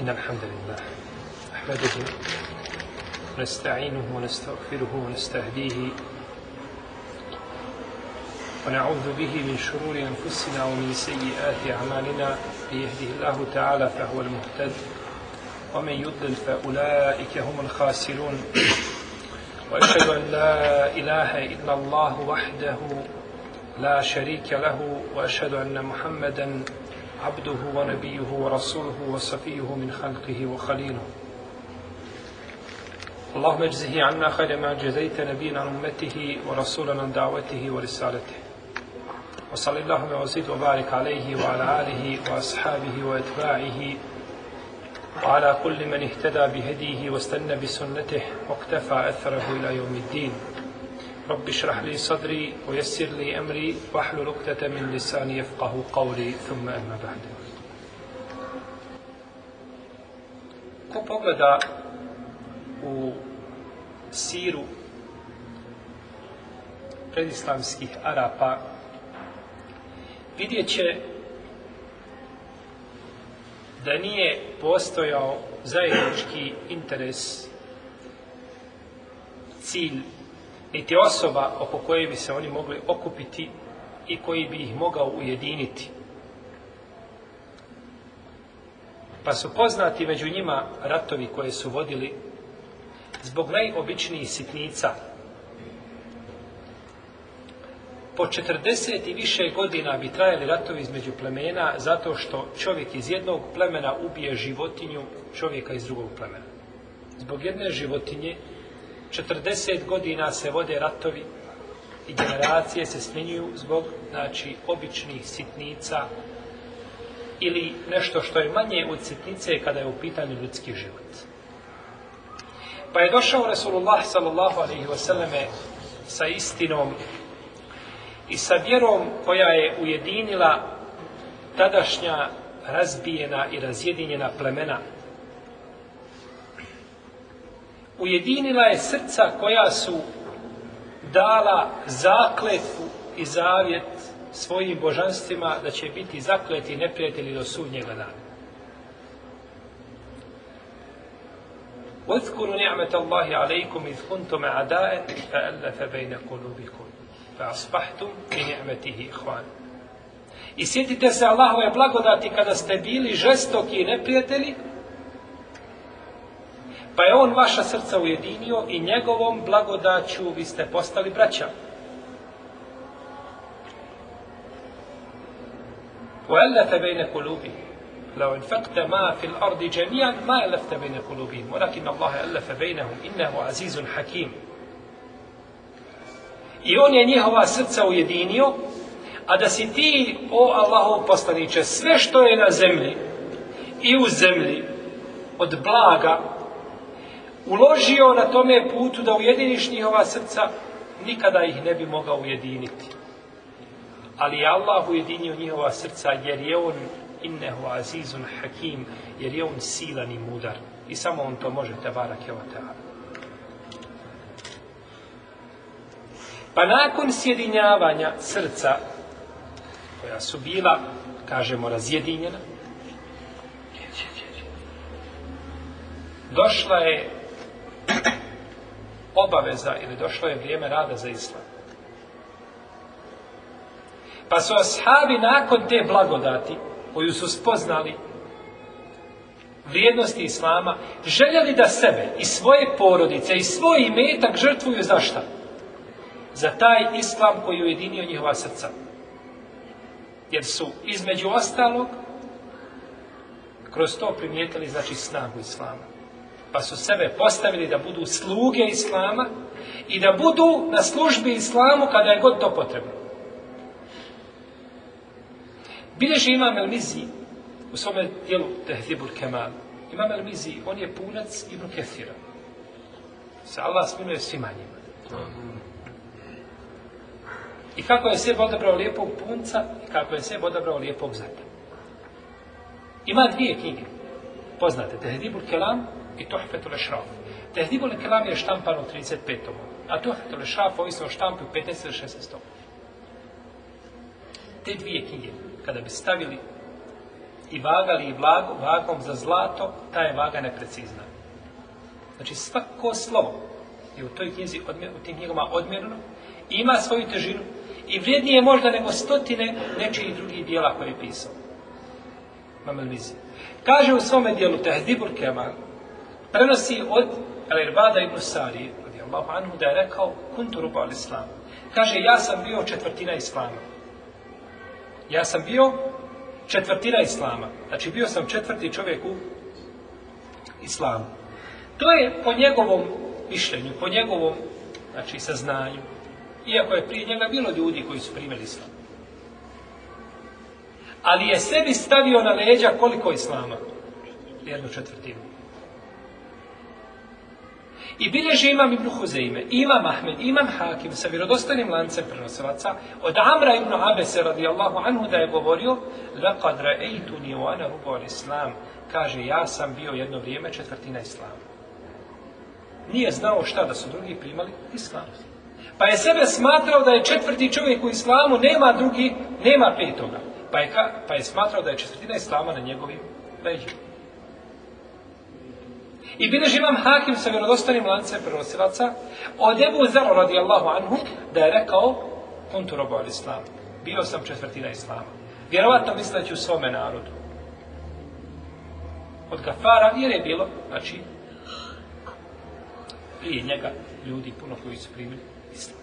إن الحمد لله نحمده ونستعينه ونستغفره ونستهديه ونعوذ به من شرور أنفسنا ومن سيئات أعمالنا ليهده الله تعالى فهو المهتد ومن يضل فأولئك هم الخاسرون وأشهد أن لا إله إلا الله وحده لا شريك له وأشهد أن محمدا عبده ونبيه ورسوله وصفيه من خلقه وخليله اللهم اجزه عنا خير ما جزيت نبينا عن أمته ورسولنا عن دعوته ورسالته وصل اللهم وزيد وبارك عليه وعلى آله وأصحابه وأتباعه وعلى كل من اهتدى بهديه واستنى بسنته واقتفى أثره إلى يوم الدين Rabbi šrah li sadri, ujesir li emri, vahlu luktete min lisani jefqahu qavli, thumma emma ba'de. Ko pogleda u siru predislamskih Arapa, vidjet će da nije postojao zajednički interes cilj niti osoba oko koje bi se oni mogli okupiti i koji bi ih mogao ujediniti. Pa su poznati među njima ratovi koje su vodili zbog najobičnijih sitnica. Po 40 i više godina bi trajali ratovi između plemena zato što čovjek iz jednog plemena ubije životinju čovjeka iz drugog plemena. Zbog jedne životinje 40 godina se vode ratovi i generacije se smenjuju zbog znači običnih sitnica ili nešto što je manje od sitnice kada je u pitanju ljudski život. Pa je došao Resulullah sallallahu alaihi wasallam sa istinom i sa vjerom koja je ujedinila tadašnja razbijena i razjedinjena plemena ujedinila je srca koja su dala zakletvu i zavjet svojim božanstvima da će biti zakleti neprijatelji do sudnjega dana. Uzkuru ni'met Allahi alaikum iz kuntum adae fa allafa bejna kulubikum fa asbahtum i ni'metihi ihvan. I sjetite se Allahove blagodati kada ste bili žestoki neprijatelji Pa je on vaša srca ujedinio i njegovom blagodaću vi ste postali braća. وَأَلَّفَ بَيْنَ قُلُوبِهِ لَوْ اِنْفَقْتَ مَا فِي الْأَرْضِ جَمِيعًا مَا أَلَّفْتَ بَيْنَ قُلُوبِهِ وَلَكِنَّ اللَّهَ أَلَّفَ بَيْنَهُمْ إِنَّهُ عَزِيزٌ حَكِيمٌ I on je njihova srca ujedinio, a da si ti, o Allahov poslaniče, sve što je na zemlji i u zemlji, od blaga, uložio na tome putu da ujediniš njihova srca, nikada ih ne bi mogao ujediniti. Ali Allah ujedinio njihova srca jer je on innehu azizun hakim, jer je on silan i mudar. I samo on to može te barak je Pa nakon sjedinjavanja srca, koja su bila, kažemo, razjedinjena, došla je obaveza ili došlo je vrijeme rada za islam. Pa su ashabi nakon te blagodati koju su spoznali vrijednosti islama željeli da sebe i svoje porodice i svoj imetak žrtvuju za šta? Za taj islam koji ujedinio njihova srca. Jer su između ostalog kroz to primijetili znači snagu islama pa su sebe postavili da budu sluge Islama i da budu na službi Islamu kada je god to potrebno. Bileži Imam El-Mizi u svome dijelu Tehzibur Kemal. Imam El-Mizi, on je punac Ibn Kethira. Sa Allah smiluje svima njima. I kako je sebe odabrao lijepog punca i kako je sebe odabrao lijepog zata. Ima dvije knjige. Poznate, Tehzibur Kelam i Tohfetu Lešraf. Tehdibu Lekelam je štampan u 35. A Tohfetu Lešraf ovisno štampi u 15. ili 16. Te dvije knjige, kada bi stavili i vagali i vlagu, vagom za zlato, ta je vaga neprecizna. Znači svako slovo je u toj knjizi, odmjer, u tim knjigama odmjerno, ima svoju težinu i vrijednije je možda nego stotine nečijih drugih dijela koje je pisao. Mamel Kaže u svome dijelu Tehdibur Kemal, prenosi od Al-Irbada ibn Sarije, radi Allahu anhu, da je rekao kuntu ruba al-Islam. Kaže, ja sam bio četvrtina Islama. Ja sam bio četvrtina Islama. Znači, bio sam četvrti čovjek u Islamu. To je po njegovom mišljenju, po njegovom znači, saznanju. Iako je prije njega bilo ljudi koji su primili Islam. Ali je sebi stavio na leđa koliko Islama? Jednu četvrtinu. I bilježi imam Ibn Huzeime, imam Ahmed, imam Hakim sa vjerodostanim lancem prenosilaca od Amra Ibn Abese radijallahu anhu da je govorio Laqad ra'eitu ni wa ana rubu'al islam kaže ja sam bio jedno vrijeme četvrtina islama. Nije znao šta da su drugi primali islam. Pa je sebe smatrao da je četvrti čovjek u islamu, nema drugi, nema petoga. Pa je, pa je smatrao da je četvrtina islama na njegovim leđima. I bilježi imam hakim sa vjerodostanim lance prenosilaca od Ebu Zaro radijallahu anhu da je rekao kuntu robu al islam. Bio sam četvrtina islama. Vjerovatno misleći u svome narodu. Od kafara, jer je bilo, znači, prije njega ljudi puno koji su primili islam.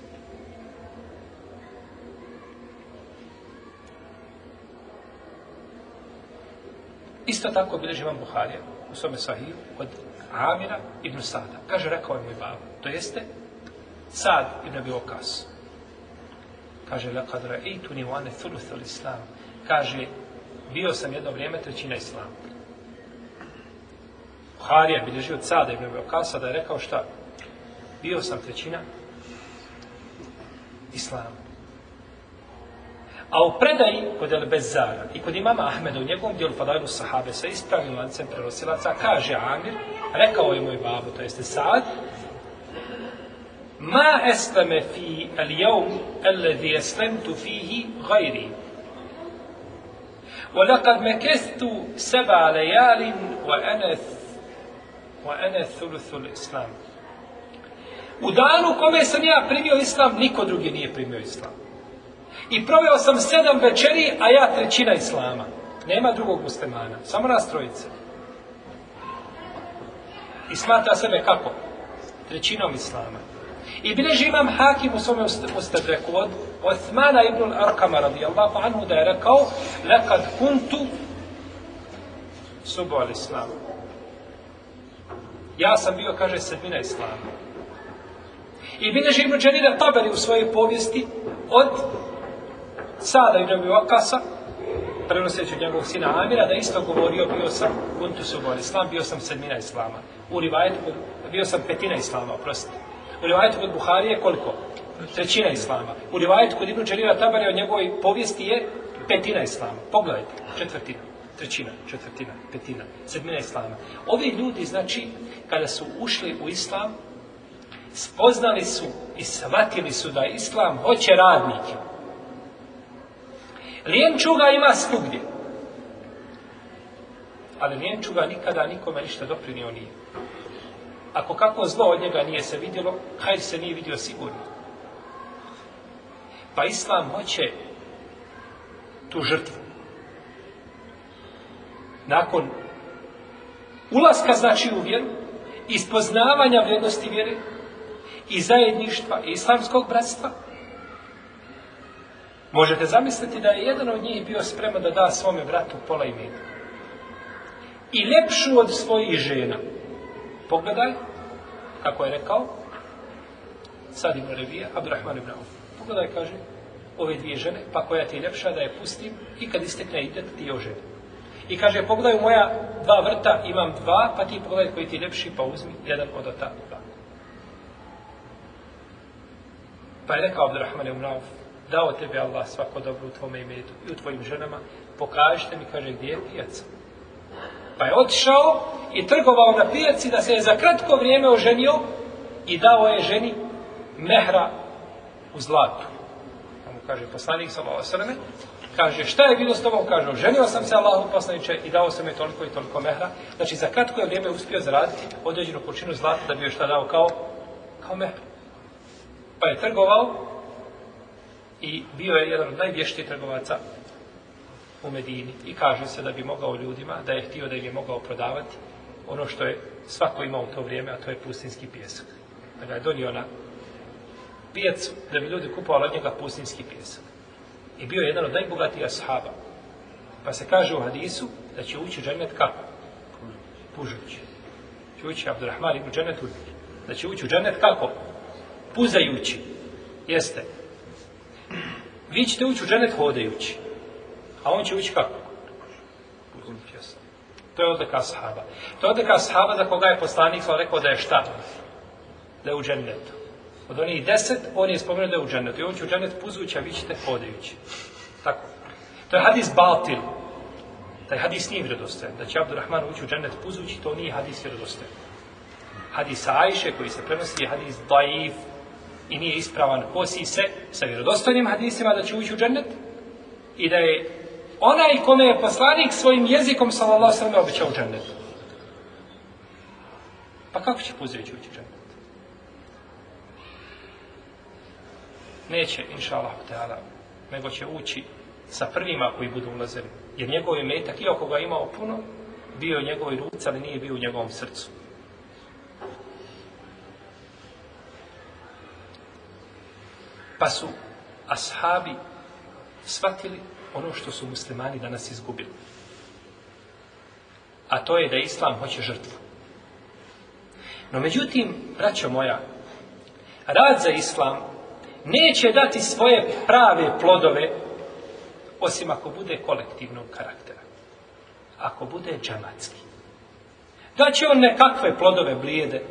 Isto tako bilježi imam Buharija u svome sahiju od Amira ibn Sada. Kaže, rekao je moj baba. To jeste Sad ibn Abi Waqas. Kaže, lakad ra'itu ni wane thuluth al islam. Kaže, bio sam jedno vrijeme trećina islam. Harija bilježi od Sada ibn Abi Waqas, da je rekao šta? Bio sam trećina islam. A u predaji kod El Bezara i kod imama Ahmeda u njegovom dijelu Fadailu Sahabe sa ispravnim lancem prenosilaca kaže Amir, rekao je moj babo, to jeste sad, Ma esleme fi el jevm alladhi eslemtu fihi gajri. Wa lakad me kestu ولقد مكثت wa eneth wa eneth thuluthul islam. U danu kome sam ja primio islam, niko drugi nije primio islam. i proveo sam sedam večeri, a ja trećina islama. Nema drugog muslimana, samo nas trojice. I smatra sebe kako? Trećinom islama. I bileži imam hakim u svome ustadreku od Othmana ibn Arkama radijallahu anhu da je rekao lekad kuntu subo al islamu. Ja sam bio, kaže, sedmina islama. I bileži ibn Đanina Tabari u svojoj povijesti od Sada ibn Abi Waqasa, prenoseći od njegovog sina Amira, da isto govorio, bio sam kuntu subor islam, bio sam sedmina islama. U rivajetu, bio sam petina islama, oprostite. U rivajetu kod Buharije koliko? Trećina islama. U rivajetu kod Ibn Čelira Tabare od njegovoj povijesti je petina islama. Pogledajte, četvrtina, trećina, četvrtina, petina, sedmina islama. Ovi ljudi, znači, kada su ušli u islam, spoznali su i shvatili su da islam hoće radnike. Rijenčuga ima svugdje. Ali rijenčuga nikada nikome ništa doprinio nije. Ako kako zlo od njega nije se vidjelo, hajr se nije vidio sigurno. Pa islam hoće tu žrtvu. Nakon ulaska znači u vjeru, ispoznavanja vrednosti vjere i zajedništva i islamskog bratstva, Možete zamisliti da je jedan od njih bio spreman da da svome vratu pola imena. I lepšu od svojih žena. Pogledaj, kako je rekao, sad ima revija, Abrahman ibn Auf. Pogledaj, kaže, ove dvije žene, pa koja ti je ljepša da je pustim i kad istekne ide ti je ožene. I kaže, pogledaj u moja dva vrta, imam dva, pa ti pogledaj koji ti je ljepši, pa uzmi jedan od ta dva. Pa je rekao Abdurrahman ibn Auf, dao tebe Allah svako dobro u tvome imetu i u tvojim ženama, pokažite mi, kaže, gdje je pijaca. Pa je otišao i trgovao na pijaci da se je za kratko vrijeme oženio i dao je ženi mehra u zlatu. Pa mu kaže, poslanik sa Allaho sveme, kaže, šta je bilo s tobom? Kaže, oženio sam se Allahu poslaniče i dao sam je toliko i toliko mehra. Znači, za kratko je vrijeme uspio zaraditi određenu količinu zlata da bi joj šta dao kao, kao mehra. Pa je trgovao i bio je jedan od najvještih trgovaca u Medini i kaže se da bi mogao ljudima, da je htio da im je mogao prodavati ono što je svako imao u to vrijeme, a to je pustinski pjesak. Pa da ga je donio na pijacu, da bi ljudi kupovali od njega pustinski pjesak. I bio je jedan od najbogatijih ashaba. Pa se kaže u hadisu da će ući džanet kako? Pužući. Će ući Abdurrahman ibn džanet Da će ući u džanet kako? Puzajući. Jeste. Vi ćete ući u dženet hodajući. A on će ući kako? To je odlika sahaba. To je odlika sahaba da koga je poslanik sva rekao da je šta? Da je u dženetu. Od onih deset, on je spomenuo da je u dženetu. I on će u dženet puzući, a vi ćete hodajući. Tako. To je hadis Baltil. Taj hadis nije vredostajan. Da će Abdurrahman ući u dženet puzući, to nije hadis vredostajan. Hadis Ajše koji se prenosi je hadis Daif, i nije ispravan kosi se sa vjerodostojnim hadisima da će ući u džennet i da je onaj kome je poslanik svojim jezikom sallallahu sallam običao u džennet. Pa kako će puzeći ući u džennet? Neće, inša Allah, nego će ući sa prvima koji budu ulazili. Jer njegov je metak, iako ga imao puno, bio je njegovoj ruci, ali nije bio u njegovom srcu. Pa su ashabi shvatili ono što su muslimani danas izgubili. A to je da islam hoće žrtvu. No međutim, braćo moja, rad za islam neće dati svoje prave plodove osim ako bude kolektivnog karaktera. Ako bude džamatski. Da će on nekakve plodove blijede,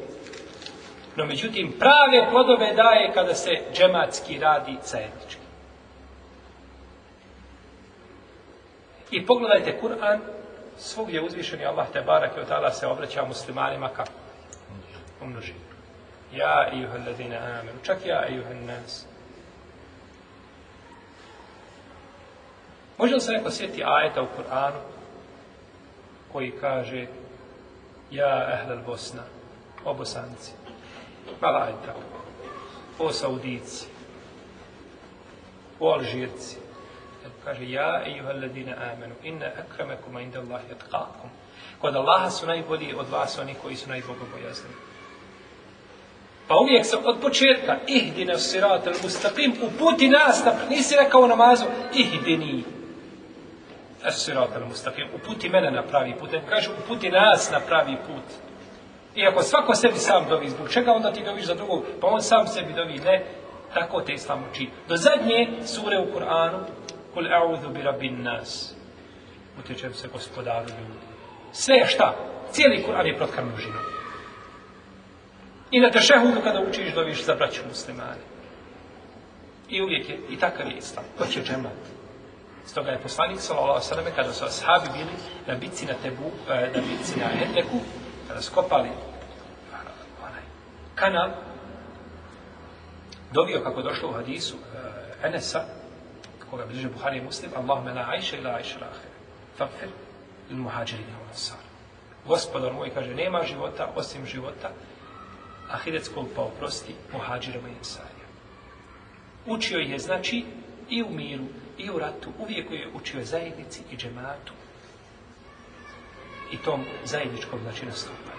No međutim, prave plodove daje kada se džematski radi zajednički. I pogledajte Kur'an, svugdje uzvišeni Allah te barak i otala se obraća muslimanima kako? U množinu. Ja, ijuhel ladine, amenu. Čak ja, ijuhel nas. Može li se neko sjeti ajeta u Kur'anu koji kaže Ja, ehlel Bosna, obosanci, Malajta, o Saudici, o Alžirci. Kaže, ja, ejuha ladina amenu, inna akramekum, a inda Allah jatkakum. Kod Allaha su najbolji od vas oni koji su najbogobojazni. Pa uvijek sam od početka, ihdina sirat al mustaqim, uputi nas, na, nisi rekao u namazu, ihdini. Sirat al mustaqim, uputi mene na pravi put. Kaže, uputi nas na pravi put. I ako svako sebi sam dovi, zbog čega onda ti doviš za drugog, pa on sam sebi dovi, ne, tako te islam uči. Do zadnje sure u Kur'anu, kul e'udhu bi rabin nas, utječem se gospodaru ljudi. Sve šta? Cijeli Kur'an je protkan množinom. I na tešehudu kada učiš, doviš za braću muslimane. I uvijek je, i takav je islam. Ko će džemat? Stoga je poslanik, sallallahu sallam, kada su ashabi bili na bici na tebu, e, na bici na hendeku, kada skopali onaj kanal, dobio kako došlo u hadisu uh, Enesa, koga bliže Buhari i Muslim, Allahume la ajša ila ajša rahe, fakfir il muhađeri ne Gospodar moj kaže, nema života osim života, a Hidetskog pa oprosti muhađerima i ensarima. Učio ih je, znači, i u miru, i u ratu, uvijek je učio zajednici i džematu, i tom zajedničkom znači nastupanju.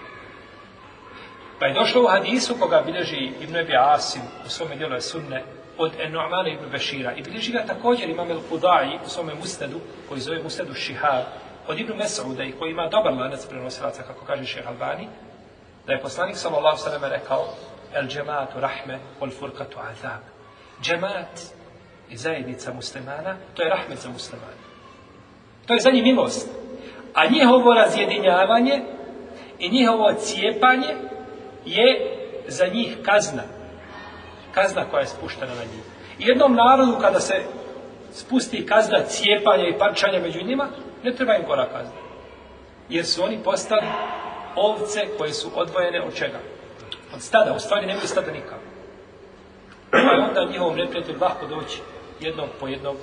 Pa je došlo u hadisu koga bilježi Ibn Ebi Asim u svome dijelu je sunne od Enu'mana Ibn Bešira i bilježi ga također imam El Kudaji u svome mustadu koji zove mustadu Šihar od Ibn Mes'uda i koji ima dobar lanac prenosilaca kako kaže Šeh Albani da je poslanik sallallahu sallam rekao El džematu rahme ol furkatu azab džemat i zajednica muslimana to je rahmet za muslimana to je za njih milost A njihovo razjedinjavanje i njihovo cijepanje je za njih kazna. Kazna koja je spuštena na njih. Jednom narodu kada se spusti kazna cijepanja i parčanja među njima, ne treba im gora kazna. Jer su oni postali ovce koje su odvojene od čega? Od stada, u stvari nemaju stada nikako. Pa je onda njihovom neprijatelju lahko doći jednog po jednog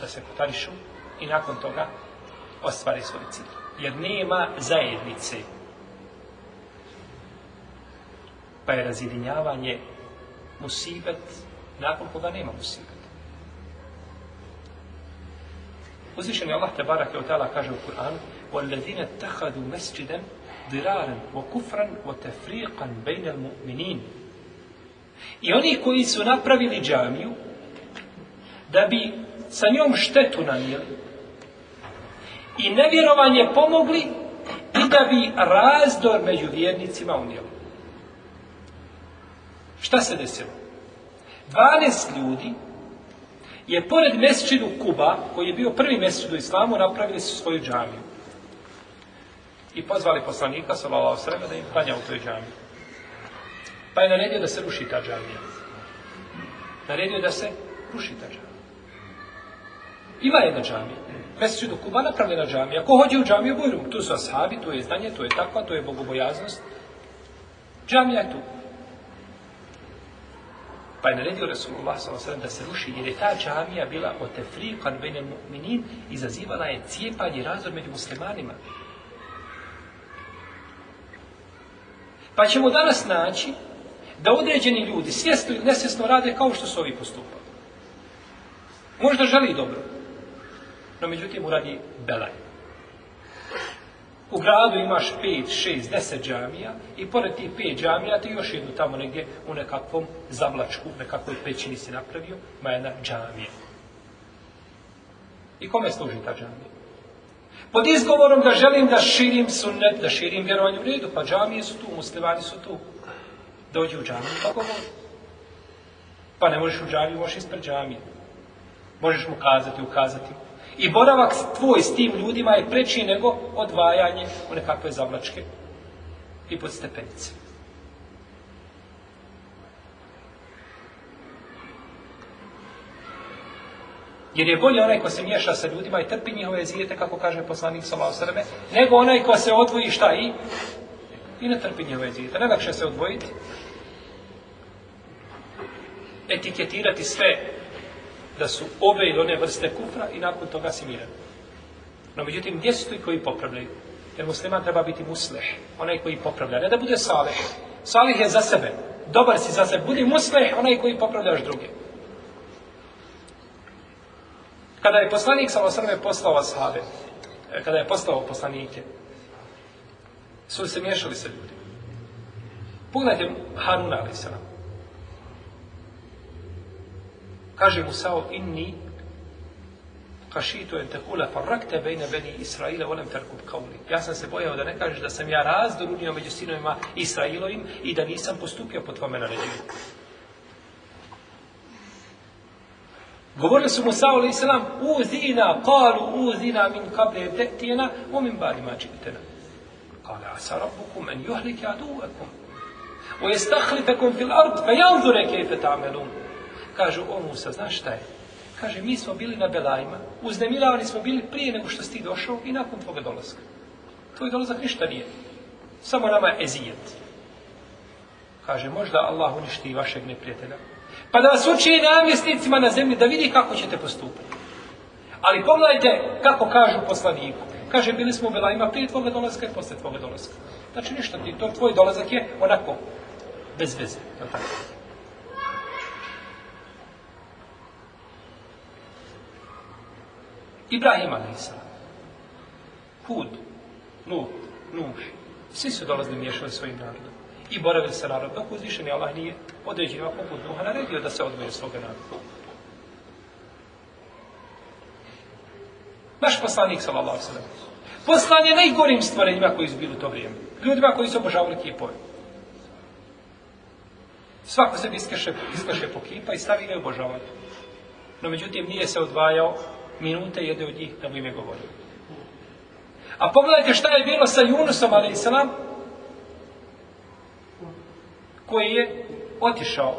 da se kotarišu i nakon toga ostvari svoj cilj. Jer nema zajednice. Pa je razjedinjavanje musibet nakon koga nema musibet. Uzvišen je Allah Tebara kao tala kaže u Kur'an وَالَّذِينَ اتَّخَذُوا مَسْجِدًا ضِرَارًا وَكُفْرًا وَتَفْرِيقًا بَيْنَ الْمُؤْمِنِينَ I oni koji su napravili džamiju da bi sa njom štetu namijeli i nevjerovanje pomogli i da bi razdor među vjernicima unijeli. Šta se desilo? 12 ljudi je pored mesečinu Kuba, koji je bio prvi mesečin u islamu, napravili su svoju džamiju. I pozvali poslanika, salala osreme, da im planja u toj džamiji. Pa je naredio da se ruši ta džamija. Naredio je da se ruši ta džamija. Ima jedna džamija. Mesečidu Kuba napravljena džamija. Ko hođe u džamiju Bujrum? Tu su ashabi, tu je znanje, tu je takva, tu je bogobojaznost. Džamija je tu. Pa je naredio Resulullah s.a.v. da se ruši, jer je ta džamija bila o tefri kad bene mu'minin izazivala je cijepanje razor među muslimanima. Pa ćemo danas naći da određeni ljudi svjesno ili nesvjesno rade kao što su ovi postupali. Možda želi dobro, no međutim uradi belaj. U gradu imaš 5, 6, 10 džamija i pored tih 5 džamija ti još jednu tamo negdje u nekakvom zablačku, nekakvoj pećini si napravio, ima jedna džamija. I kome služi ta džamija? Pod izgovorom da želim da širim sunnet, da širim vjerovanje u redu, pa džamije su tu, muslimani su tu. Dođi u džamiju, pa govori. Pa ne možeš u džamiju, možeš ispred džamije. Možeš mu kazati, ukazati mu. I boravak tvoj s tim ljudima je preći nego odvajanje u nekakve zavlačke i pod stepenice. Jer je bolje onaj ko se miješa sa ljudima i trpi njihove zijete, kako kaže poslanik Salao Srbe, nego onaj ko se odvoji šta i? I ne trpi njihove zijete. Nelakše se odvojiti, etiketirati sve da su ove ili one vrste kufra i nakon toga si miran. No, međutim, gdje su tu i koji popravljaju? Jer musliman treba biti musleh, onaj koji popravlja, ne da bude saleh. Saleh je za sebe, dobar si za sebe, budi musleh, onaj koji popravljaš druge. Kada je poslanik sa osrme poslao ashave, e, kada je poslao poslanike, su se miješali sa ljudima. Pogledajte Hanuna, ali se nam. kaže Musao inni kašito en tekula farrakte bejne beni Israila volem terkub kauli. Ja sam se bojao da ne kažeš da sam ja razdor unio među sinovima Israilovim i da nisam postupio po tvome naređenju. Govorili su Musao alaih salam uzina, kalu uzina min kable tehtijena, u min barima čitena. Kale asa rabbukum en juhlike aduakum. O jestahlifekum fil ard, fe janzure kejfe ta'melun. Ta Kaže, o Musa, znaš šta je? Kaže, mi smo bili na Belajima, uznemilavani smo bili prije nego što si došao i nakon tvoga dolaska. Tvoj dolazak ništa nije. Samo nama je ezijet. Kaže, možda Allah uništi i vašeg neprijatelja. Pa da vas uči namjesnicima na zemlji, da vidi kako ćete postupiti. Ali pogledajte kako kažu poslaniku. Kaže, bili smo u Belajima prije tvoga dolaska i posle tvoga dolaska. Znači, ništa ti, to tvoj dolazak je onako, bez veze. Je li tako? Ibrahim a.s. Hud, Lut, Nuh, svi su dolazili miješali svojim narodom. I boravili se narod, dok uzvišen je Allah nije određeno poput Nuh, naredio da se odvoje svoga naroda. Naš poslanik, sallallahu sallam, poslan je najgorim stvarenjima koji su bili u to vrijeme. Ljudima koji su obožavali kipove. Svako se iskaše, iskaše po kipa i stavi ga i obožavali. No međutim, nije se odvajao minute jede od njih da mu ime govori. A pogledajte šta je bilo sa Junusom, ali islam, koji je otišao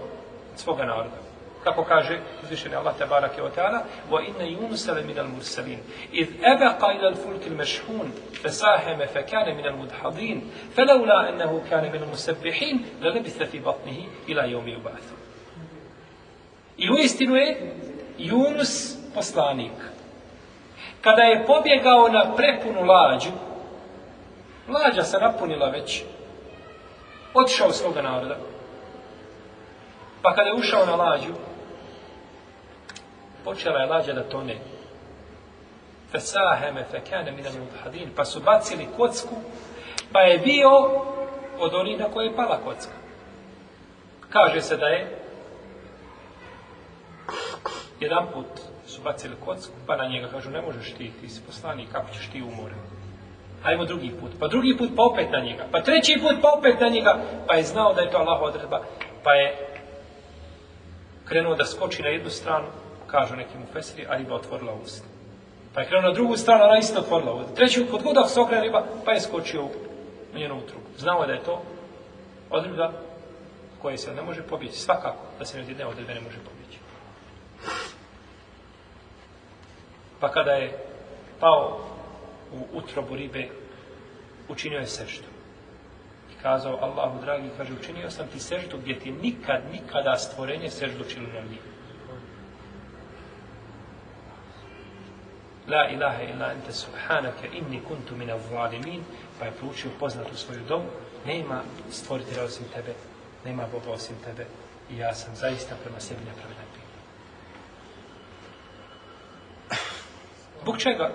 svoga naroda. Kako kaže uzvišeni Allah te barake o teala, wa inna Yunusa le minal mursalin, id ebaqa ila l-fulki l-mešhun, fe saheme fe kane minal mudhadin, fe laula ennehu kane minal musebihin, le ne bitha fi batnihi ila jomi u I u istinu je, Yunus poslanik. Kada je pobjegao na prepunu lađu, lađa se napunila već. Otišao svoga naroda. Pa kada je ušao na lađu, počela je lađa da tone. Fesaheme fekane minan mudhadin. Pa su bacili kocku, pa je bio od onih na koje je pala kocka. Kaže se da je jedan put izbacili kocku, pa na njega kažu, ne možeš ti, ti si poslani, kako ćeš ti umore? Hajmo drugi put, pa drugi put, pa opet na njega, pa treći put, pa opet na njega, pa je znao da je to Allah odredba, pa je krenuo da skoči na jednu stranu, kažu nekim u fesiri, a riba otvorila usta. Pa je krenuo na drugu stranu, ona isto otvorila usta. Treći put, god ako se okrene riba, pa je skočio na njenu utrugu. Znao je da je to odredba koje se ne može pobjeći, svakako da se ne odjedne odredbe ne može pobjeći. Pa kada je pao u utrobu ribe, učinio je seždu. I kazao Allahu, dragi, kaže, učinio sam ti seždu gdje ti nikad, nikada stvorenje seždu učinio na mi. La ilaha illa ente subhanaka inni kuntu mina vladimin pa je proučio poznat u svoju domu nema stvoritelja osim tebe nema Boga osim tebe i ja sam zaista prema sebi nepravedan. Bog čega?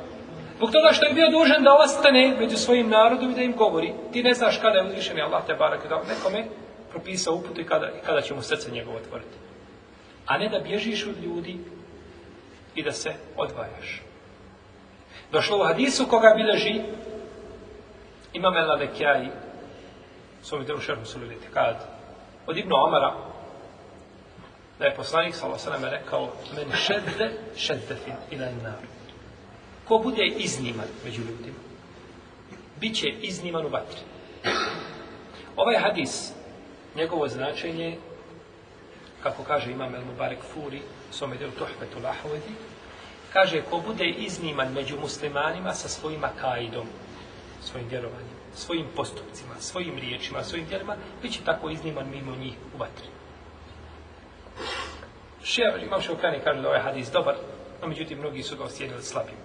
Bog toga što je bio dužan da ostane među svojim narodom i da im govori. Ti ne znaš kada je uzvišen Allah te barak da nekome propisao uputu i kada, i kada će mu srce njegovo otvoriti. A ne da bježiš od ljudi i da se odvajaš. Došlo u hadisu koga bileži imam el Adekjaji su mi u šerhu su kad od Ibnu Omara da je poslanik sallallahu alejhi ve sellem rekao men šedde šedde fi ila nar ko bude izniman među ljudima, bit će izniman u vatri. Ovaj hadis, njegovo značenje, kako kaže imam El Mubarek Furi, svome delu Tuhvetu Lahovedi, kaže ko bude izniman među muslimanima sa svojim akaidom, svojim vjerovanjem, svojim postupcima, svojim riječima, svojim djelima, bit će tako izniman mimo njih u vatri. Še, imam še u kraju, kaže da ovaj hadis dobar, no međutim, mnogi su ga osjedili slabim.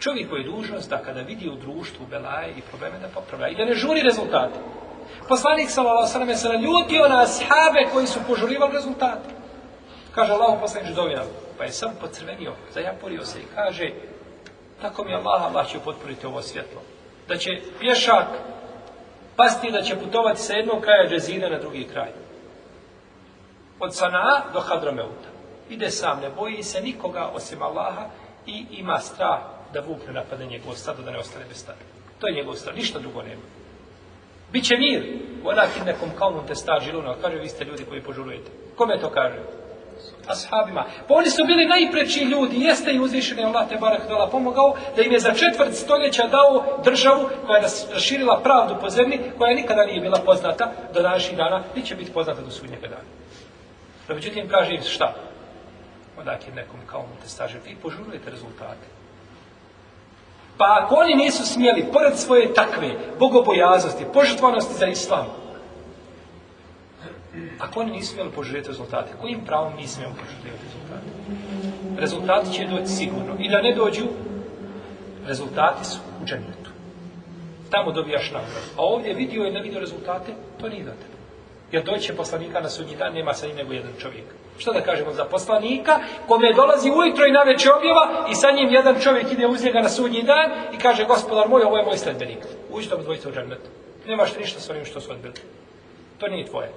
Čovjek je dužnost da kada vidi u društvu belaje i probleme da popravlja i da ne žuri rezultate. Poslanik sallallahu alejhi ve sellem se naljutio na ashabe koji su požurivali rezultate. Kaže Allahu poslanik dovina, pa je sam pocrvenio, zajaporio se i kaže tako mi Allah Allah će potpuniti ovo svjetlo. Da će pješak pasti da će putovati sa jednog kraja džezine na drugi kraj. Od Sana'a do Hadrameuta. Ide sam, ne boji se nikoga osim Allaha i ima strah da Vuk ne napade njegov stado, da ne ostane bez stada. To je njegov stado, ništa drugo nema. Biće mir, onakim nekom kaumom te stažilom, kaže vi ste ljudi koji požurujete. Kome to kaže? Ashabima. Pa oni su bili najpreći ljudi, jeste i uzvišeni Allah te barak dola pomogao, da im je za četvrt stoljeća dao državu koja je raširila pravdu po zemlji, koja nikada nije bila poznata do današnjih dana, ni će biti poznata do sudnjega dana. No, međutim, kaže im šta? Onda kad nekom kao mu te stažem, vi požurujete rezultate. Pa ako oni nisu smijeli, pored svoje takve bogobojaznosti, požrtvanosti za islam, ako oni nisu smijeli požrtvati rezultate, kojim pravom mi smijemo požrtvati rezultate? Rezultati će doći sigurno. I da ne dođu, rezultati su u džennetu. Tamo dobijaš nagradu. A ovdje vidio je ne vidio rezultate, to nije do tebe. Jer doće poslanika na sudnji dan, nema sa njim nego jedan čovjek. Šta da kažemo za poslanika, kome dolazi ujutro i naveče objava i sa njim jedan čovjek ide uz njega na sudnji dan i kaže gospodar moj, ovo je moj sledbenik. Uđi tom dvojice u džennet. Nemaš ništa s onim što su odbili. To nije tvoje.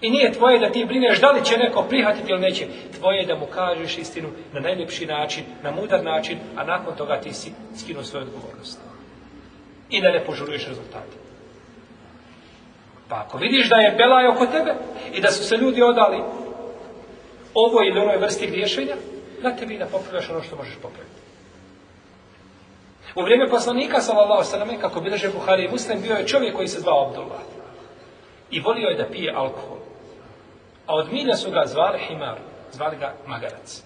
I nije tvoje da ti brineš da li će neko prihvatiti ili neće. Tvoje je da mu kažeš istinu na najljepši način, na mudar način, a nakon toga ti si skinuo svoju odgovornost. I da ne požuruješ rezultate. Pa ako vidiš da je belaj oko tebe i da su se ljudi odali ovoj ili onoj vrsti griješenja, da tebi da popravljaš ono što možeš popraviti. U vrijeme poslanika, sallallahu sallam, kako bilože Buhari i Muslim, bio je čovjek koji se zvao Abdullah. I volio je da pije alkohol. A od milja su ga zvali Himar, zvali ga Magarac.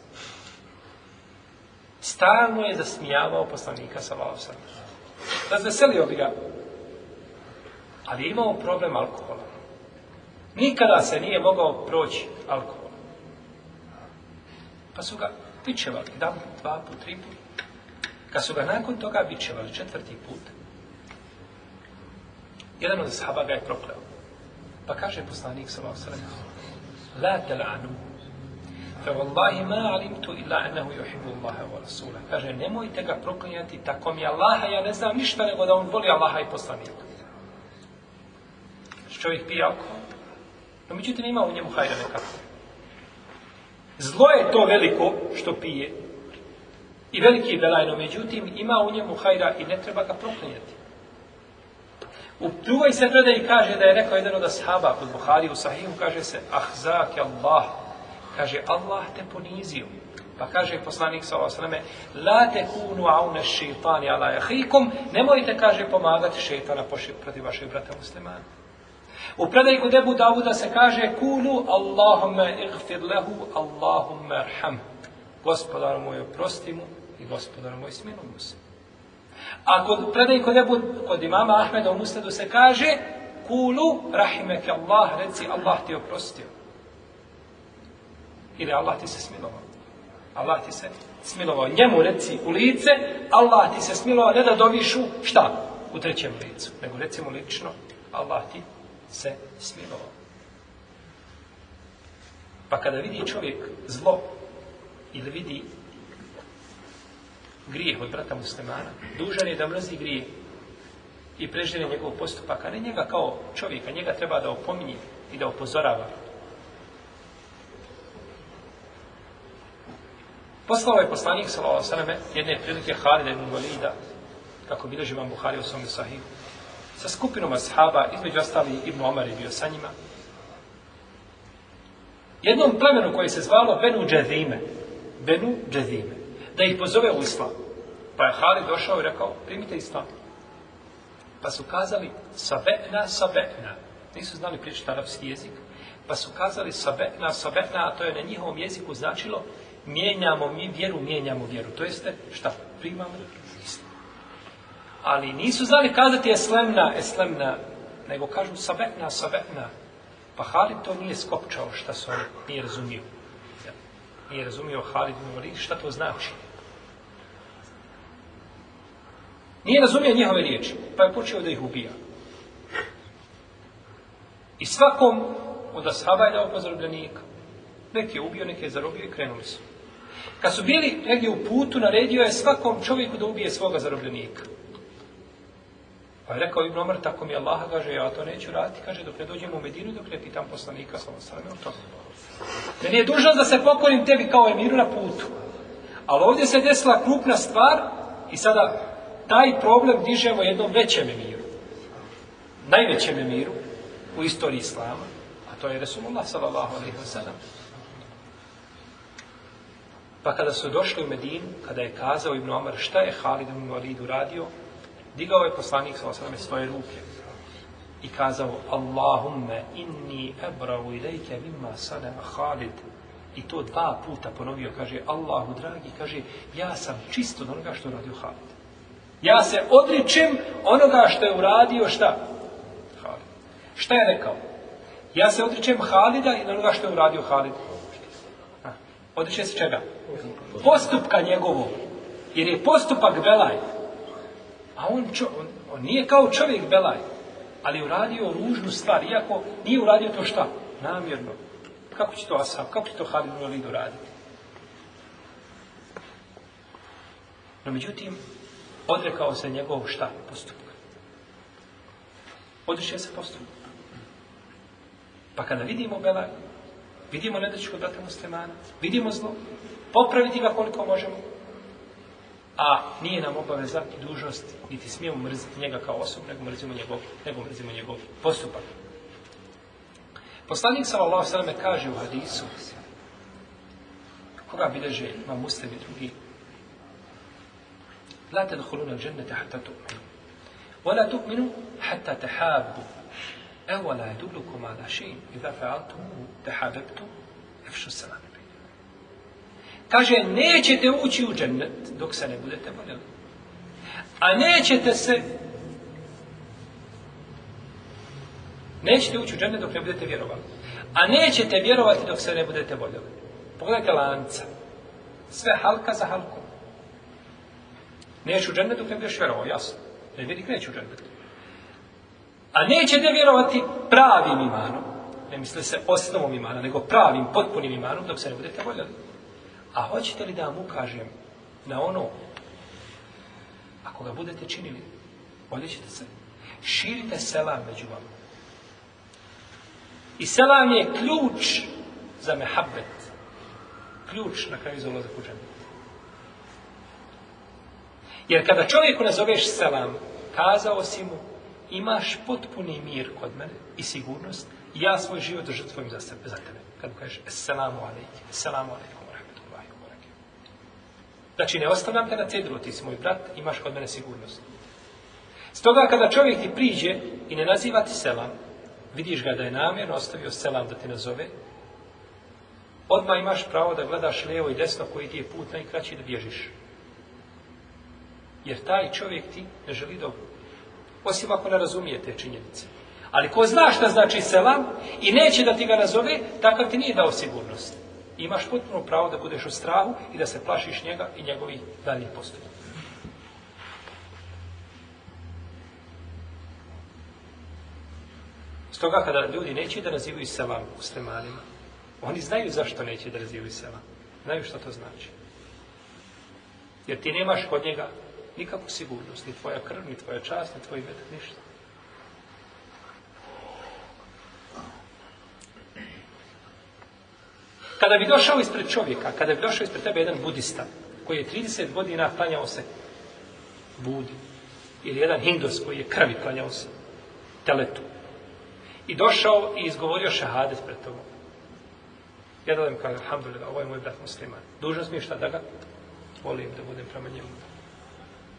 Stalno je zasmijavao poslanika, sallallahu sallam. Razveselio bi ga ali je imao problem alkohola. Nikada se nije mogao proći alkohola. Pa su ga bićevali, jedan, dva, put, tri put. Kad su ga nakon toga bićevali četvrti put, jedan od sahaba ga je prokleo. Pa kaže poslanik sa vam sredo, la telanu, fe vallahi ma alim tu illa enahu yuhibu Allahe wa Rasulah. Kaže, nemojte ga proklinjati, tako mi Allaha, ja ne znam ništa nego da on voli Allaha i poslanika čovjek pije alkohol. No, međutim, ima u njemu hajda nekako. Zlo je to veliko što pije. I veliki je belajno. Međutim, ima u njemu hajda i ne treba ga proklinjati. U drugoj se predaji kaže da je rekao jedan od ashaba kod Buhari u Sahihu, kaže se Ahzak Allah. Kaže, Allah te ponizio. Pa kaže poslanik sa osreme, la te kunu aune šeitani ala jahikum, nemojte, kaže, pomagati šeitana protiv vašeg brata muslimana. U predaj kod Ebu Davuda se kaže Kulu Allahumma ighfir lehu Allahumma arham Gospodar moj oprosti mu i gospodar moj smiluj mu se. A kod predaj kod Ebu kod imama Ahmeda u Musledu se kaže Kulu rahimek Allah reci Allah ti oprostio. Ili Allah ti se smilovao. Allah ti se smilovao. Njemu reci u lice Allah ti se smilovao ne da dovišu šta? U trećem licu. Nego recimo lično Allah ti se smilovao. Pa kada vidi čovjek zlo ili vidi grijeh od brata muslimana, dužan je da mrzi grijeh i preživi njegov postupak, a ne njega kao čovjeka, njega treba da opominje i da upozorava. Poslao je poslanik, salao sveme, jedne prilike Halida i Mungolida, kako bilo živan Buhari u svom sahiju, sa skupinom ashaba, između ostalih Ibn Omar je bio sa njima, jednom plemenu koje se zvalo Benu Džedime, Benu Džedime, da ih pozove u islam. Pa je Halid došao i rekao, primite islam. Pa su kazali, sabe'na, sabe'na. Nisu znali pričati arapski jezik. Pa su kazali, sabe'na, sabe'na, a to je na njihovom jeziku značilo, mijenjamo mi vjeru, mijenjamo vjeru. To jeste, šta? Primamo vjeru ali nisu znali kazati eslemna, eslemna, nego kažu sabetna, sabetna. Pa Halid to nije skopčao šta su oni, nije razumio. Nije razumio Halid, šta to znači. Nije razumio njihove riječi, pa je počeo da ih ubija. I svakom od Ashaba je dao pozdravljenik. Neki je ubio, neki je zarobio i krenuli su. Kad su bili negdje u putu, naredio je svakom čovjeku da ubije svoga zarobljenika. Pa je rekao Ibn Omar, tako mi Allah kaže, ja to neću raditi, kaže, dok ne dođem u Medinu, dok ne pitam poslanika, svala sveme o tome. Meni je dužnost da se pokorim tebi kao emiru na putu. Ali ovdje se desila krupna stvar i sada taj problem dižemo jednom većem emiru. Najvećem emiru u istoriji Islama, a to je Resulullah sallallahu alaihi wa sallam. Pa kada su došli u Medinu, kada je kazao Ibn Omar šta je Halid ibn Walid uradio, digao je poslanik sa osaname svoje ruke i kazao Allahumme inni ebravu ilajke vima sane Khalid i to dva puta ponovio kaže Allahu dragi kaže ja sam čisto onoga što je uradio Khalid ja se odričem onoga što je uradio šta? Khalid šta je rekao? ja se odričem Halida i onoga što je uradio Khalid odričem se čega? postupka njegovog jer je postupak velaj A on, čo, on, on nije kao čovjek Belaj, ali uradio ružnu stvar, iako nije uradio to šta? Namjerno. Kako će to Asab, kako će to Halim Ulid uraditi? No međutim, odrekao se njegov šta? Postupak. Odrešio se postupak. Pa kada vidimo Belaj, vidimo nedačko data muslimana, vidimo zlo, popraviti ga koliko možemo, a nije nam obaveza i dužnost niti smijemo mrziti njega kao osobu, nego mrzimo njegov, nego mrzimo njegov postupak. Poslanik sa Allah sveme kaže u hadisu, koga bileže ima muslim i drugi, La te dhulunan džennete hatta tu'minu. Vala tu'minu hatta tehabu. Evo la edulukum ala še'in. Iza fa'altumu tehabebtu. Efšu salamu. Kaže, nećete ući u džennet dok se ne budete molili. A nećete se... Nećete ući u džennet dok ne budete vjerovali. A nećete vjerovati dok se ne budete molili. Pogledajte lanca. Sve halka za halkom. Neću u džennet dok ne budeš vjerovao, jasno. Ne vidi neću u džennet. A nećete vjerovati pravim imanom. Ne misle se osnovom imana, nego pravim, potpunim imanom dok se ne budete voljeli. A hoćete li da vam ukažem na ono, ako ga budete činili, odjećete se, širite selam među vama. I selam je ključ za mehabbet. Ključ na kraju za ulazak u džennet. Jer kada čovjeku nazoveš selam, kazao si mu, imaš potpuni mir kod mene i sigurnost, ja svoj život žrtvujem za, sebe, za tebe. Kad mu kažeš, selamu alaikum, selamu alaikum. Znači, ne ostavljam te na cedru, ti si moj brat, imaš kod mene sigurnost. Stoga, kada čovjek ti priđe i ne naziva ti selam, vidiš ga da je namjerno ostavio selam da te nazove, odmah imaš pravo da gledaš levo i desno koji ti je put najkraći da bježiš. Jer taj čovjek ti ne želi dobro. Osim ako ne razumije te činjenice. Ali ko zna šta znači selam i neće da ti ga nazove, takav ti nije dao sigurnost imaš potpuno pravo da budeš u strahu i da se plašiš njega i njegovih daljih postoji. Stoga kada ljudi neće da nazivaju sela muslimanima, oni znaju zašto neće da nazivaju sela. Znaju što to znači. Jer ti nemaš kod njega nikakvu sigurnost, ni tvoja krv, ni tvoja čast, ni tvoj vedet, ništa. Kada bi došao ispred čovjeka, kada bi došao ispred tebe jedan budista, koji je 30 godina klanjao se budi, ili jedan hindus koji je krvi klanjao se teletu, i došao i izgovorio šahadet pred tobom. Jedan im kaže, alhamdulillah, ovo je moj brat musliman. Dužnost mi je šta da ga volim da budem prema njemu.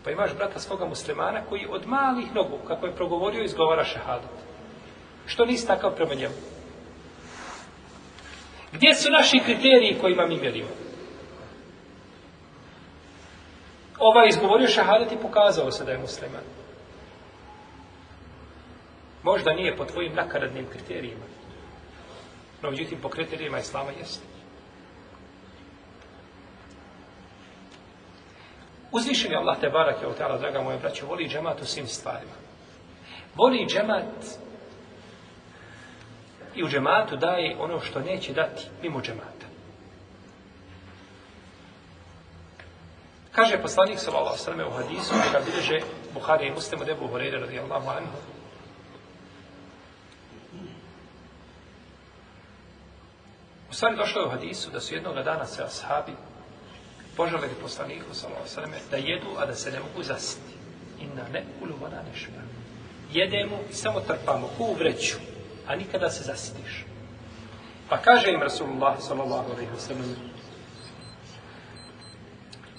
Pa imaš brata svoga muslimana koji od malih nogu, kako je progovorio, izgovara šahadet. Što nisi takav prema njemu? Gdje su naši kriteriji kojima mi mjerimo? Ovaj izgovorio šahadet i pokazao se da je musliman. Možda nije po tvojim nakaradnim kriterijima. No, međutim, po kriterijima islama jeste. Uzvišen je Allah te barak je u tela, draga moja braća, voli džemat u svim stvarima. Voli džemat i u džematu daje ono što neće dati mimo džemata. Kaže poslanik sallallahu alejhi ve u hadisu koji bilježe Buhari i Muslim od Abu Hurajra radijallahu anhu U stvari došlo je u hadisu da su jednog dana se ashabi poželili poslaniku sallallahu alejhi da jedu a da se ne mogu zasiti. Inna ne kulu vana nešma. Jedemo i samo trpamo ku u vreću a nikada se zasitiš. Pa kaže im Rasulullah sallallahu alaihi wa sallam,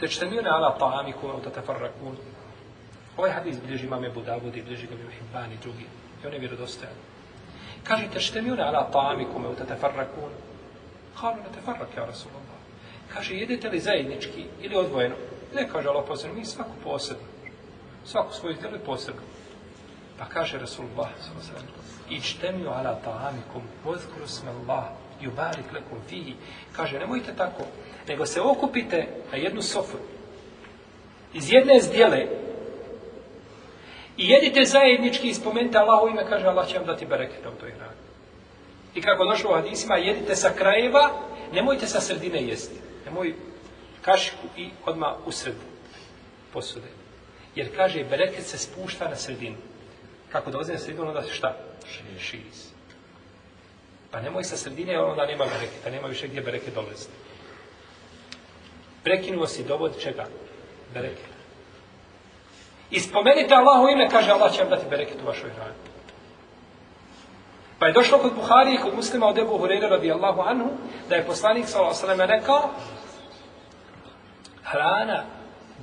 te čte mirne ala ta'ami kuma uta tafarrakun. Ovaj hadis bliži imam Ebu Davud i bliži ga Ibn Hibban i drugi. I on je vjerodostajan. Kaže, te čte mirne ala ta'ami kuma uta tafarrakun. Kalu na tafarrak, ja Rasulullah. Kaže, jedete li zajednički ili odvojeno? Ne kaže Allah posebno, mi svaku posebno. Svaku svoju htjeli posebno. Pa kaže Rasulullah s.a.v. Ičtemio ala ta'amikum, vodhkru sme Allah, jubarik lekum fihi. Kaže, nemojte tako, nego se okupite na jednu sofru. Iz jedne zdjele i jedite zajednički i spomenite Allahu ime, kaže Allah će vam dati bereketa u toj hrani. I kako došlo u hadisima, jedite sa krajeva, nemojte sa sredine jesti. Nemoj kašiku i odma u sred posude. Jer kaže, bereket se spušta na sredinu kako dolazi na sredinu, onda se šta? Šiz. Pa nemoj sa sredine, onda nema bereketa, pa nema više gdje bereke dolazi. Prekinuo si dovod čega? Bereketa. I spomenite Allah u ime, kaže Allah će vam dati bereket u vašoj hrani. Pa je došlo kod Buhari i kod muslima od Ebu Hureyre radi Allahu anhu, da je poslanik sa Allah rekao hrana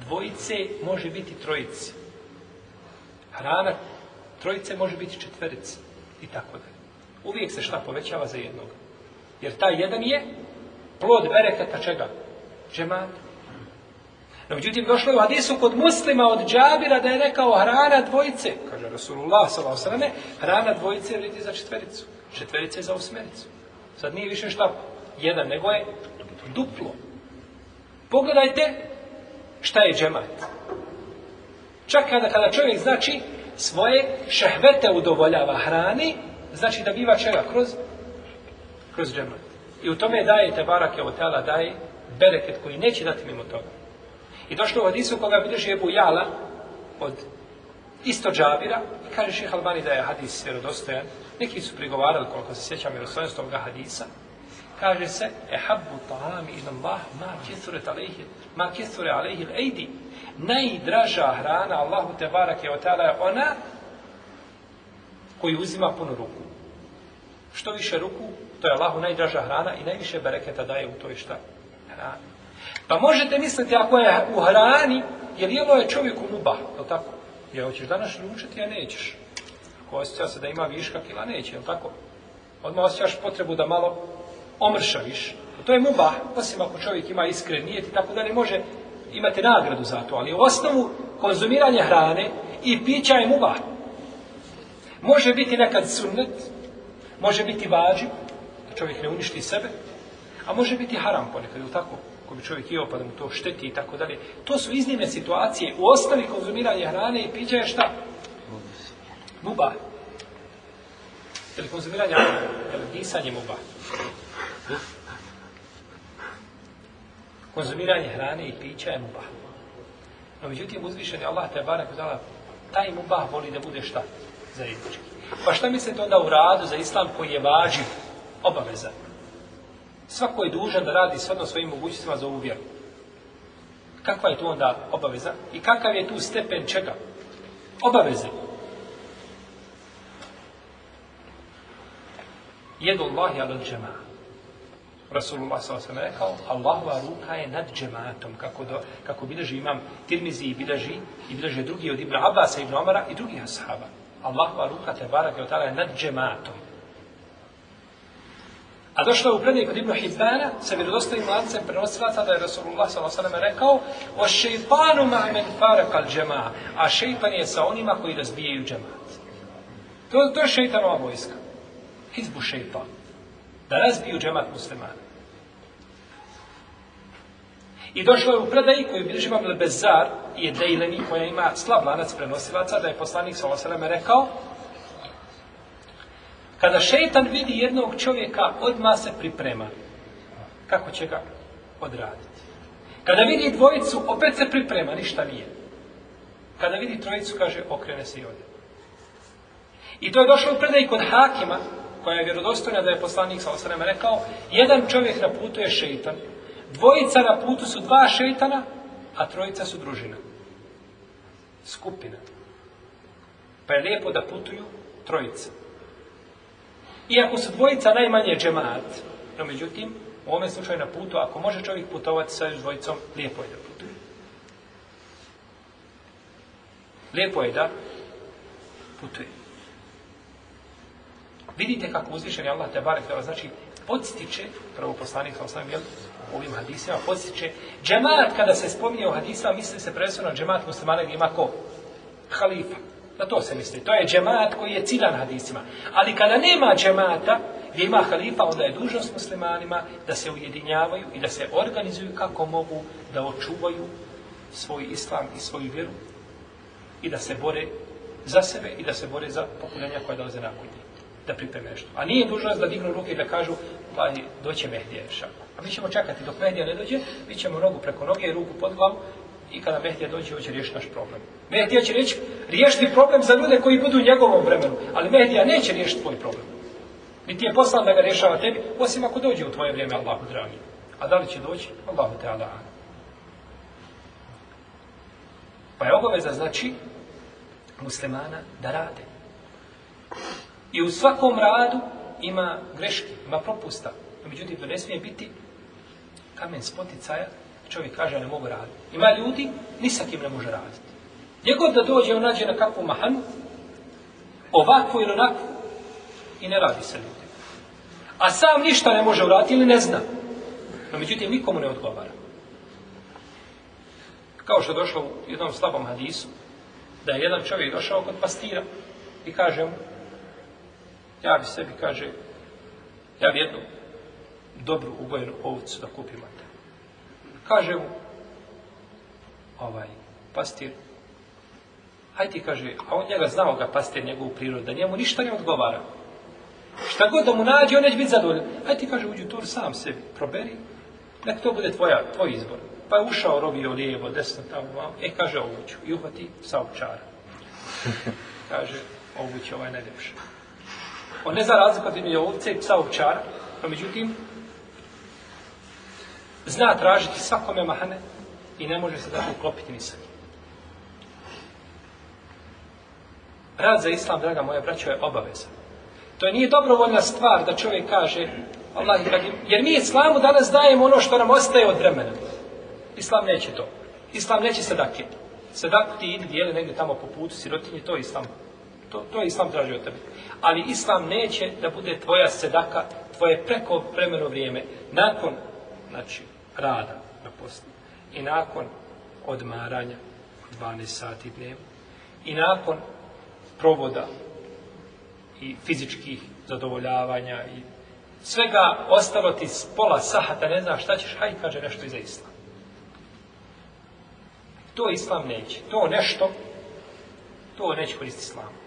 dvojice može biti trojice. Hrana trojice može biti četveric i tako dalje. Uvijek se šta povećava za jednog. Jer taj jedan je plod bereketa čega? Džemata. No, međutim, došlo je u hadisu kod muslima od džabira da je rekao hrana dvojice, kaže Rasulullah s ova strane, hrana dvojice vredi za četvericu, četverice za osmericu. Sad nije više šta jedan, nego je duplo. Pogledajte šta je džemat. Čak kada, kada čovjek znači svoje šehvete udovoljava hrani, znači da biva čega kroz kroz džemat. I u tome daje te barake od tela, daje bereket koji neće dati mimo toga. I došlo u hadisu koga bilježi Ebu Jala od isto džabira i kaže ših Albani da je hadis vjerodostojan. Neki su prigovarali koliko se sjećam jer ostojan toga hadisa. Kaže se, ehabu ta'ami ilan Allah ma kisure talehi, ma kisure alehi l'ejdi najdraža hrana Allahu te barake o tala je ona koju uzima puno ruku. Što više ruku, to je Allahu najdraža hrana i najviše bereketa daje u toj šta? Hrani. Pa možete misliti ako je u hrani, jer jelo je čovjeku muba, je li tako? Ja hoćeš danas ručiti, ja nećeš. Ako osjeća se da ima viška kila, neće, je li tako? Odmah osjećaš potrebu da malo omršaviš. To je muba, osim ako čovjek ima iskren nijet i tako da ne može imate nagradu za to, ali osnovu konzumiranje hrane i pića je muba. Može biti nekad sunnet, može biti vađi, da čovjek ne uništi sebe, a može biti haram ponekad, ili tako, ko bi čovjek jeo pa da mu to šteti i tako dalje. To su iznimne situacije. U osnovi konzumiranje hrane i pića je šta? Muba. Ili konzumiranje hrane, ili disanje muba. Muba konzumiranje hrane i pića je mubah. No međutim, uzvišen je Allah te barak uzala, taj mubah voli da bude šta? Za jednički. Pa šta mislite onda u radu za islam koji je važiv, obavezan? Svako je dužan da radi svodno svojim mogućnostima za ovu vjeru. Kakva je tu onda obaveza? I kakav je tu stepen čega? Obaveze. Jedu Allahi al-đemaa. Rasulullah s.a.v. rekao, Allahova ruka je nad džematom, kako, do, kako bilaži imam Tirmizi i bilaži, i bilaže drugi od Ibn Abbas i Ibn Omara i drugih ashaba. Allahova ruka te barak je otala nad džematom. A došlo je u prednje kod Ibn Hibbana, sa vjerodostavim lancem prenosilaca da je Rasulullah s.a.v. rekao, o šeipanu ma men farakal džema, a šeipan je sa onima koji razbijaju džemat. To, to je šeitanova vojska. Hizbu šeipanu da razbiju džemat muslimana. I došlo je u predaji koju bilježi vam Lebezar je Dejleni koja ima slab lanac prenosilaca da je poslanik sa osreme rekao kada šeitan vidi jednog čovjeka odmah se priprema kako će ga odraditi. Kada vidi dvojicu opet se priprema, ništa nije. Kada vidi trojicu kaže okrene se i ode. I to je došlo u predaji kod Hakima koja je vjerodostojna da je poslanik sa osreme rekao, jedan čovjek na putu je šeitan, dvojica na putu su dva šeitana, a trojica su družina. Skupina. Pa je lijepo da putuju trojica. Iako su dvojica najmanje džemat, no međutim, u ovom slučaju na putu, ako može čovjek putovati sa dvojicom, lijepo je da putuje. Lijepo je da putuje. Vidite kako uzvišen je Allah te barek vela, znači podstiče, prvo poslanik sa osnovim, jel, ovim hadisima, podstiče, džemat kada se spominje o hadisima, misli se predstavno džemat muslimana gdje ima ko? Halifa. Na to se misli. To je džemat koji je ciljan hadisima. Ali kada nema džemata, gdje ima halifa, onda je dužnost muslimanima da se ujedinjavaju i da se organizuju kako mogu da očuvaju svoj islam i svoju vjeru i da se bore za sebe i da se bore za pokunjenja koja dolaze nakon njih da pripreme nešto. A nije dužnost da dignu ruke i da kažu, pa doće Mehdija šak. A mi ćemo čekati dok Mehdija ne dođe, mi ćemo nogu preko noge i ruku pod glavu i kada Mehdija dođe, hoće riješiti naš problem. Mehdija će reći, riješiti problem za ljude koji budu u njegovom vremenu, ali Mehdija neće riješiti tvoj problem. Ni ti je poslan da ga rješava tebi, osim ako dođe u tvoje vrijeme, Allahu dragi. A da li će doći? Allahu te ala. Pa je obaveza, znači, muslimana da rade. I u svakom radu ima greške, ima propusta. Međutim, to ne smije biti kamen spoticaja. Čovjek kaže, ne mogu raditi. Ima ljudi, ni sa kim ne može raditi. Gdje god da dođe, on nađe na kakvu mahanu, ovakvu ili onakvu, i ne radi sa ljudima. A sam ništa ne može uraditi ili ne zna. No, međutim, nikomu ne odgovara. Kao što je došao u jednom slabom hadisu, da je jedan čovjek došao kod pastira i kaže mu, ja bi sebi, kaže, ja bi jednu dobru ugojenu ovcu da kupim od tebe. Kaže mu, ovaj, pastir, hajde ti, kaže, a on njega znao ga pastir njegovu prirodu, da njemu ništa ne odgovara. Šta god da mu nađe, on neće biti zadovoljan. Hajde ti, kaže, uđu tur, sam se proberi, nek to bude tvoja, tvoj izbor. Pa je ušao, robio lijevo, desno, tamo, vam, e, kaže, ovo ću, i uhvati sa ovčara. Kaže, ovo će ovaj najljepši. On ne zna razliku kada imaju ovce i psa ovčara, pa međutim, zna tražiti svakome mahane i ne može se da uklopiti ni sa njim. Rad za islam, draga moja braćo, je obaveza. To je nije dobrovoljna stvar da čovjek kaže Allah, jer mi islamu danas dajemo ono što nam ostaje od vremena. Islam neće to. Islam neće sadake. Sadak ti ide dijeli negdje tamo po putu, sirotinje, to je islam To, to je islam traži od tebe. Ali islam neće da bude tvoja sedaka, tvoje preko premeno vrijeme, nakon znači, rada na poslu i nakon odmaranja 12 sati dnevno i nakon provoda i fizičkih zadovoljavanja i svega ostalo ti pola sahata, ne znaš šta ćeš, hajde kaže nešto iza islam. To islam neće. To nešto, to neće koristi islamu.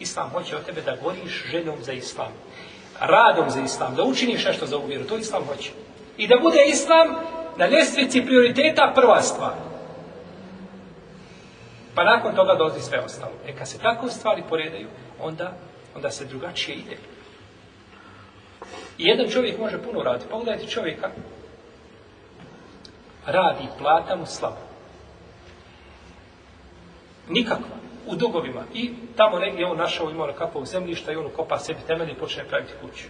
Islam hoće od tebe da goriš željom za islam, radom za islam, da učiniš nešto za ovu vjeru, to islam hoće. I da bude islam na ljestvici prioriteta prva stvar. Pa nakon toga dolazi sve ostalo. E kad se tako stvari poredaju, onda, onda se drugačije ide. I jedan čovjek može puno raditi. Pa pogledajte čovjeka, radi, plata mu slaba. Nikakva u dugovima i tamo negdje on našao imao nekakvog zemljišta i on kopa sebi temelje i počne praviti kuću.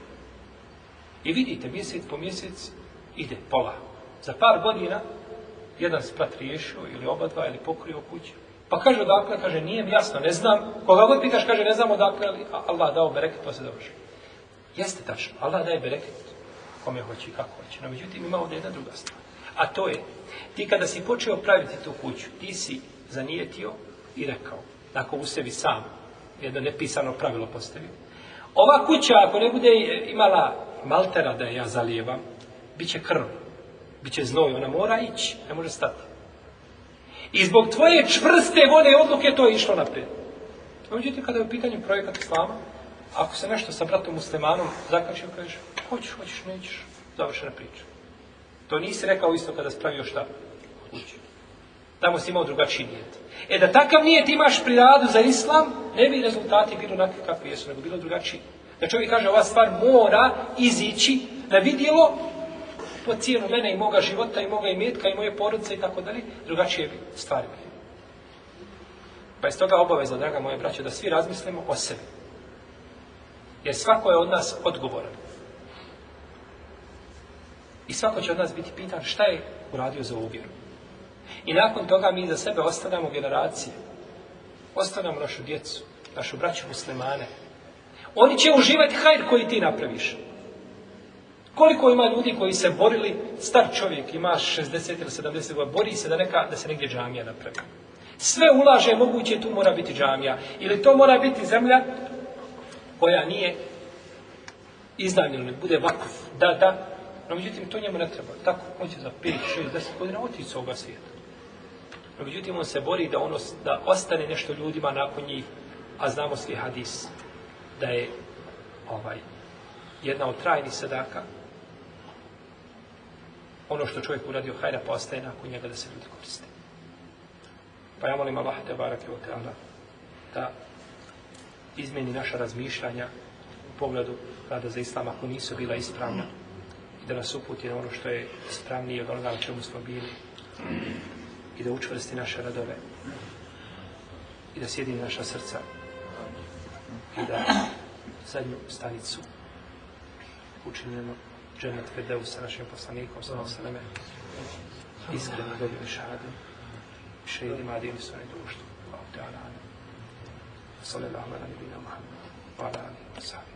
I vidite, mjesec po mjesec ide pola. Za par godina jedan sprat riješio ili oba dva ili pokrio kuću. Pa kaže odakle, kaže nije jasno, ne znam. Koga god pitaš, kaže ne znam odakle, ali Allah dao bereket, pa se dobro. Jeste tačno, Allah daje bereket kome hoće i kako hoće. No, međutim, ima ovdje jedna druga stvar. A to je, ti kada si počeo praviti tu kuću, ti si zanijetio i rekao, Tako u sebi sam. Jedno nepisano pravilo postavio. Ova kuća, ako ne bude imala maltera da ja zalijevam, bit će krv. Biće znoj, ona mora ići, ne može stati. I zbog tvoje čvrste vode odluke to je išlo naprijed. Uđite kada je u pitanju projekat slama, ako se nešto sa bratom muslimanom zakačio, kažeš, hoćeš, hoćeš, nećeš, završena priča. To nisi rekao isto kada spravio štapu tamo si imao drugačiji nijet. E da takav nijet imaš priradu za islam, ne bi rezultati bilo onakvi kakvi jesu, nego bilo drugačiji. Da čovjek kaže, ova stvar mora izići na vidjelo po cijenu mene i moga života i moga imetka i moje porodice i tako dalje, drugačije bi stvari bi. Pa iz toga obaveza, draga moje braće, da svi razmislimo o sebi. Jer svako je od nas odgovoran. I svako će od nas biti pitan šta je uradio za ovu vjeru. I nakon toga mi za sebe ostavljamo generacije. Ostavljamo našu djecu, našu braću muslimane. Oni će uživati hajr koji ti napraviš. Koliko ima ljudi koji se borili, star čovjek ima 60 ili 70 godina, bori se da, neka, da se negdje džamija napravi. Sve ulaže moguće, tu mora biti džamija. Ili to mora biti zemlja koja nije iznajmljena, bude vakuf, da, da. No, međutim, to njemu ne treba. Tako, on će za 5, 6, 10 godina otići s ovoga svijeta. No, međutim, on se bori da ono, da ostane nešto ljudima nakon njih, a znamo svi hadis, da je ovaj, jedna od trajnih sadaka, ono što čovjek uradio hajra, postaje pa nakon njega da se ljudi koriste. Pa ja molim Allah, te barak evo da izmeni naša razmišljanja u pogledu rada za islam ako nisu bila ispravna i da nas uputi na ono što je ispravnije od onoga na čemu smo bili. Mm-hmm i da učvrsti naše radove i da sjedi naša srca i da zadnju stanicu učinimo dženet Fedeu sa našim poslanikom sa nosanem iskreno dobili šadu šeidim adim su oni društvu wa ta'ala sallallahu ala nebina muhammed wa ala alihi wa sallam